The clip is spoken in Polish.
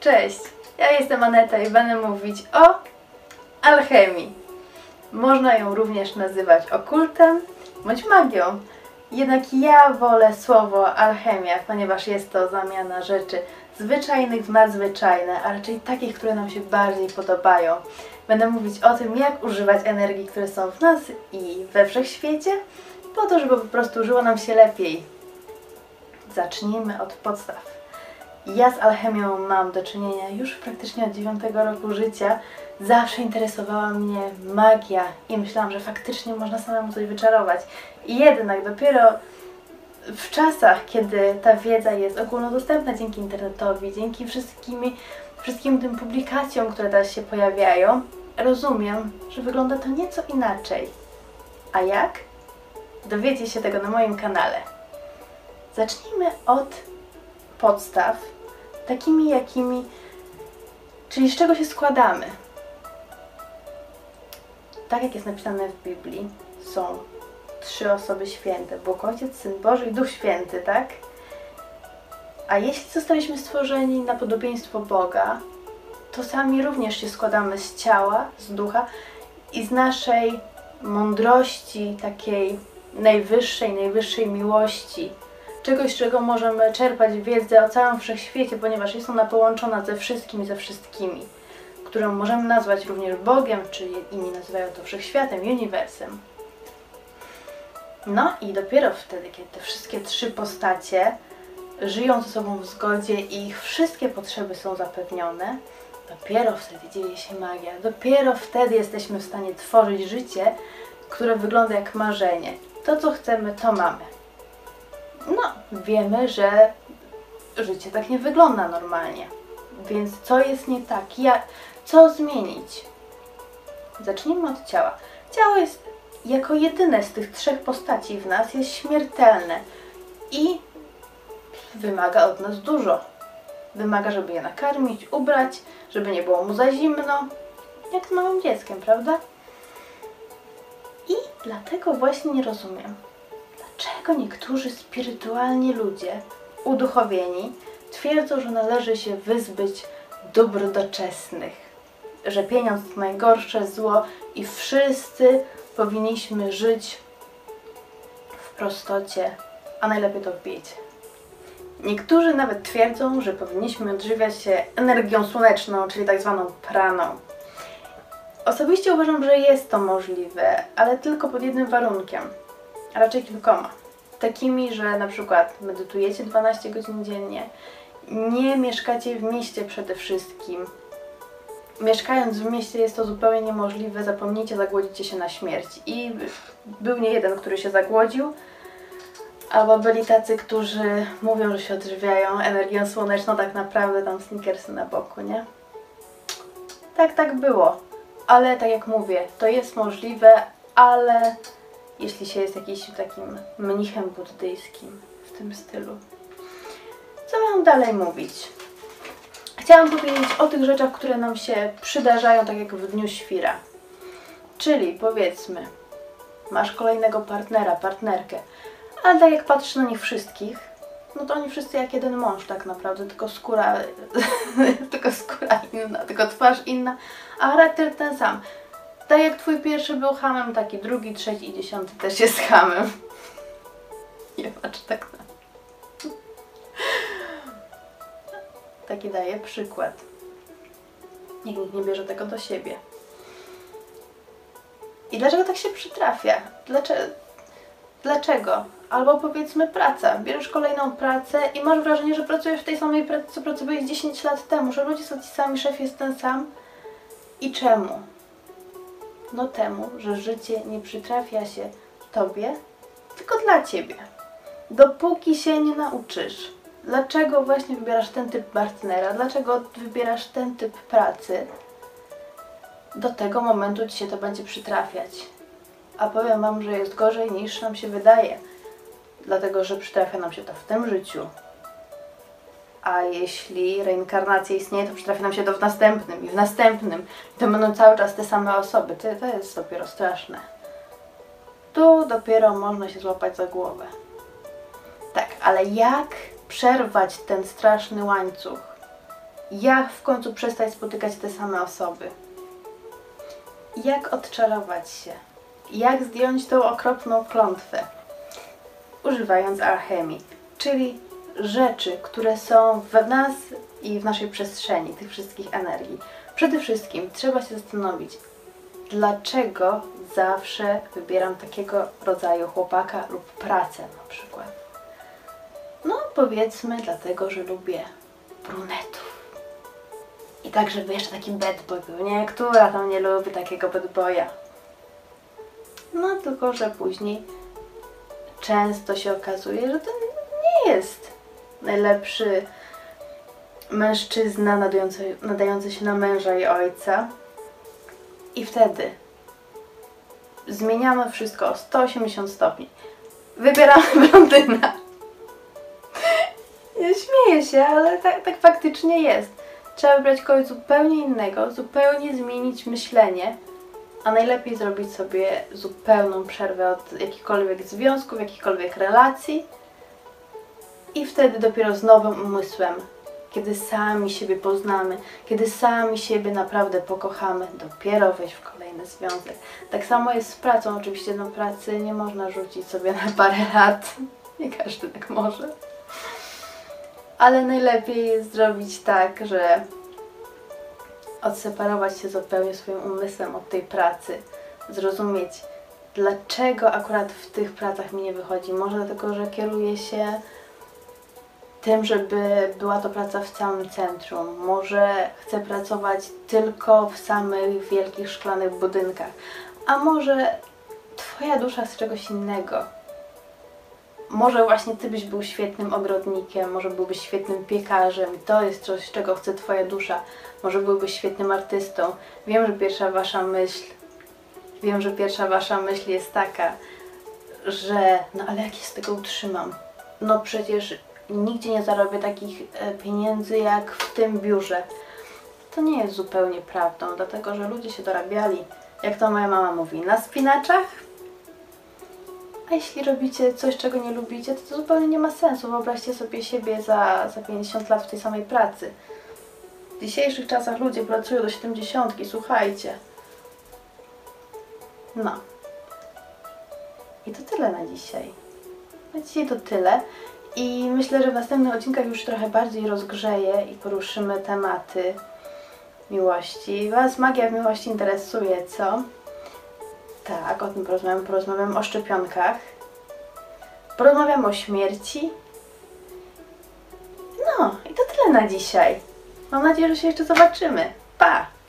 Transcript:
Cześć, ja jestem Aneta i będę mówić o alchemii. Można ją również nazywać okultem bądź magią. Jednak ja wolę słowo alchemia, ponieważ jest to zamiana rzeczy zwyczajnych w nadzwyczajne, a raczej takich, które nam się bardziej podobają. Będę mówić o tym, jak używać energii, które są w nas i we wszechświecie, po to, żeby po prostu żyło nam się lepiej. Zacznijmy od podstaw. Ja z alchemią mam do czynienia już praktycznie od 9 roku życia. Zawsze interesowała mnie magia i myślałam, że faktycznie można samemu coś wyczarować. Jednak dopiero w czasach, kiedy ta wiedza jest ogólnodostępna dzięki internetowi, dzięki wszystkimi, wszystkim tym publikacjom, które teraz się pojawiają, rozumiem, że wygląda to nieco inaczej. A jak? Dowiecie się tego na moim kanale. Zacznijmy od podstaw, takimi jakimi, czyli z czego się składamy. Tak jak jest napisane w Biblii, są trzy osoby święte, Bóg Ojciec, Syn Boży i Duch Święty, tak? A jeśli zostaliśmy stworzeni na podobieństwo Boga, to sami również się składamy z ciała, z ducha i z naszej mądrości, takiej najwyższej, najwyższej miłości, czegoś, czego możemy czerpać wiedzę o całym wszechświecie, ponieważ jest ona połączona ze wszystkim i ze wszystkimi, którą możemy nazwać również Bogiem, czy inni nazywają to wszechświatem, uniwersem. No i dopiero wtedy, kiedy te wszystkie trzy postacie żyją ze sobą w zgodzie i ich wszystkie potrzeby są zapewnione, dopiero wtedy dzieje się magia. Dopiero wtedy jesteśmy w stanie tworzyć życie, które wygląda jak marzenie. To, co chcemy, to mamy. No, wiemy, że życie tak nie wygląda normalnie. Więc co jest nie tak? Ja, co zmienić? Zacznijmy od ciała. Ciało jest jako jedyne z tych trzech postaci w nas jest śmiertelne i wymaga od nas dużo. Wymaga, żeby je nakarmić, ubrać, żeby nie było mu za zimno, jak z małym dzieckiem, prawda? I dlatego właśnie nie rozumiem, dlaczego niektórzy spirytualni ludzie, uduchowieni, twierdzą, że należy się wyzbyć dóbr doczesnych, że pieniądz to najgorsze zło i wszyscy powinniśmy żyć w prostocie, a najlepiej to w biedzie. Niektórzy nawet twierdzą, że powinniśmy odżywiać się energią słoneczną, czyli tak zwaną praną. Osobiście uważam, że jest to możliwe, ale tylko pod jednym warunkiem, raczej kilkoma. Takimi, że na przykład medytujecie 12 godzin dziennie, nie mieszkacie w mieście przede wszystkim. Mieszkając w mieście jest to zupełnie niemożliwe, zapomnijcie, zagłodzicie się na śmierć. I był nie jeden, który się zagłodził, albo byli tacy, którzy mówią, że się odżywiają energią słoneczną, tak naprawdę tam sneakersy na boku, nie? Tak, tak było. Ale tak jak mówię, to jest możliwe, ale jeśli się jest jakimś takim mnichem buddyjskim w tym stylu. Co mam dalej mówić? Chciałam powiedzieć o tych rzeczach, które nam się przydarzają, tak jak w dniu świra. Czyli powiedzmy, masz kolejnego partnera, partnerkę, ale tak jak patrzysz na nich wszystkich, no to oni wszyscy jak jeden mąż tak naprawdę, tylko skóra, tylko skóra inna, tylko twarz inna, a charakter ten sam. Tak jak twój pierwszy był hamem, taki drugi, trzeci i dziesiąty też jest hamem. Nie patrz tak na Taki daję przykład. Nikt nie bierze tego do siebie. I dlaczego tak się przytrafia? Dlaczego? Dlaczego? Albo powiedzmy praca. Bierzesz kolejną pracę i masz wrażenie, że pracujesz w tej samej pracy, co pracowałeś 10 lat temu, że ludzie są ci sami, szef jest ten sam. I czemu? No temu, że życie nie przytrafia się tobie, tylko dla ciebie. Dopóki się nie nauczysz, dlaczego właśnie wybierasz ten typ partnera, dlaczego wybierasz ten typ pracy, do tego momentu ci się to będzie przytrafiać. A powiem Wam, że jest gorzej niż nam się wydaje, dlatego że przytrafia nam się to w tym życiu. A jeśli reinkarnacja istnieje, to przytrafia nam się to w następnym i w następnym. To będą cały czas te same osoby. To, to jest dopiero straszne. Tu dopiero można się złapać za głowę. Tak, ale jak przerwać ten straszny łańcuch? Jak w końcu przestać spotykać te same osoby? Jak odczarować się? Jak zdjąć tą okropną klątwę? Używając alchemii, czyli rzeczy, które są w nas i w naszej przestrzeni, tych wszystkich energii. Przede wszystkim trzeba się zastanowić, dlaczego zawsze wybieram takiego rodzaju chłopaka lub pracę na przykład. No, powiedzmy, dlatego, że lubię brunetów. I tak, żeby jeszcze taki bad boy był, nie? Która tam nie lubi takiego bad boya? No, tylko, że później często się okazuje, że to nie jest najlepszy mężczyzna nadający, nadający się na męża i ojca. I wtedy zmieniamy wszystko o 180 stopni. Wybieramy blondyna. Ja śmieję się, ale tak, tak faktycznie jest. Trzeba wybrać kogoś zupełnie innego, zupełnie zmienić myślenie, a najlepiej zrobić sobie zupełną przerwę od jakichkolwiek związków, jakichkolwiek relacji i wtedy dopiero z nowym umysłem, kiedy sami siebie poznamy, kiedy sami siebie naprawdę pokochamy, dopiero wejść w kolejny związek. Tak samo jest z pracą. Oczywiście na pracy nie można rzucić sobie na parę lat. Nie każdy tak może. Ale najlepiej jest zrobić tak, że odseparować się zupełnie swoim umysłem od tej pracy, zrozumieć, dlaczego akurat w tych pracach mi nie wychodzi. Może dlatego, że kieruję się tym, żeby była to praca w całym centrum. Może chcę pracować tylko w samych wielkich szklanych budynkach. A może Twoja dusza z czegoś innego. Może właśnie Ty byś był świetnym ogrodnikiem, może byłbyś świetnym piekarzem to jest coś, czego chce Twoja dusza. Może byłbyś świetnym artystą. Wiem, że pierwsza Wasza myśl, wiem, że pierwsza Wasza myśl jest taka, że no ale jak się z tego utrzymam? No przecież nigdzie nie zarobię takich e, pieniędzy jak w tym biurze. To nie jest zupełnie prawdą, dlatego że ludzie się dorabiali, jak to moja mama mówi, na spinaczach. A jeśli robicie coś, czego nie lubicie, to to zupełnie nie ma sensu. Wyobraźcie sobie siebie za, za 50 lat w tej samej pracy. W dzisiejszych czasach ludzie pracują do 70, słuchajcie. No. I to tyle na dzisiaj. Na dzisiaj to tyle. I myślę, że w następnych odcinkach już trochę bardziej rozgrzeję i poruszymy tematy miłości. Was magia w miłości interesuje, co? Tak, o tym porozmawiam. Porozmawiam o szczepionkach. Porozmawiam o śmierci. No, i to tyle na dzisiaj. Mam nadzieję, że się jeszcze zobaczymy. Pa!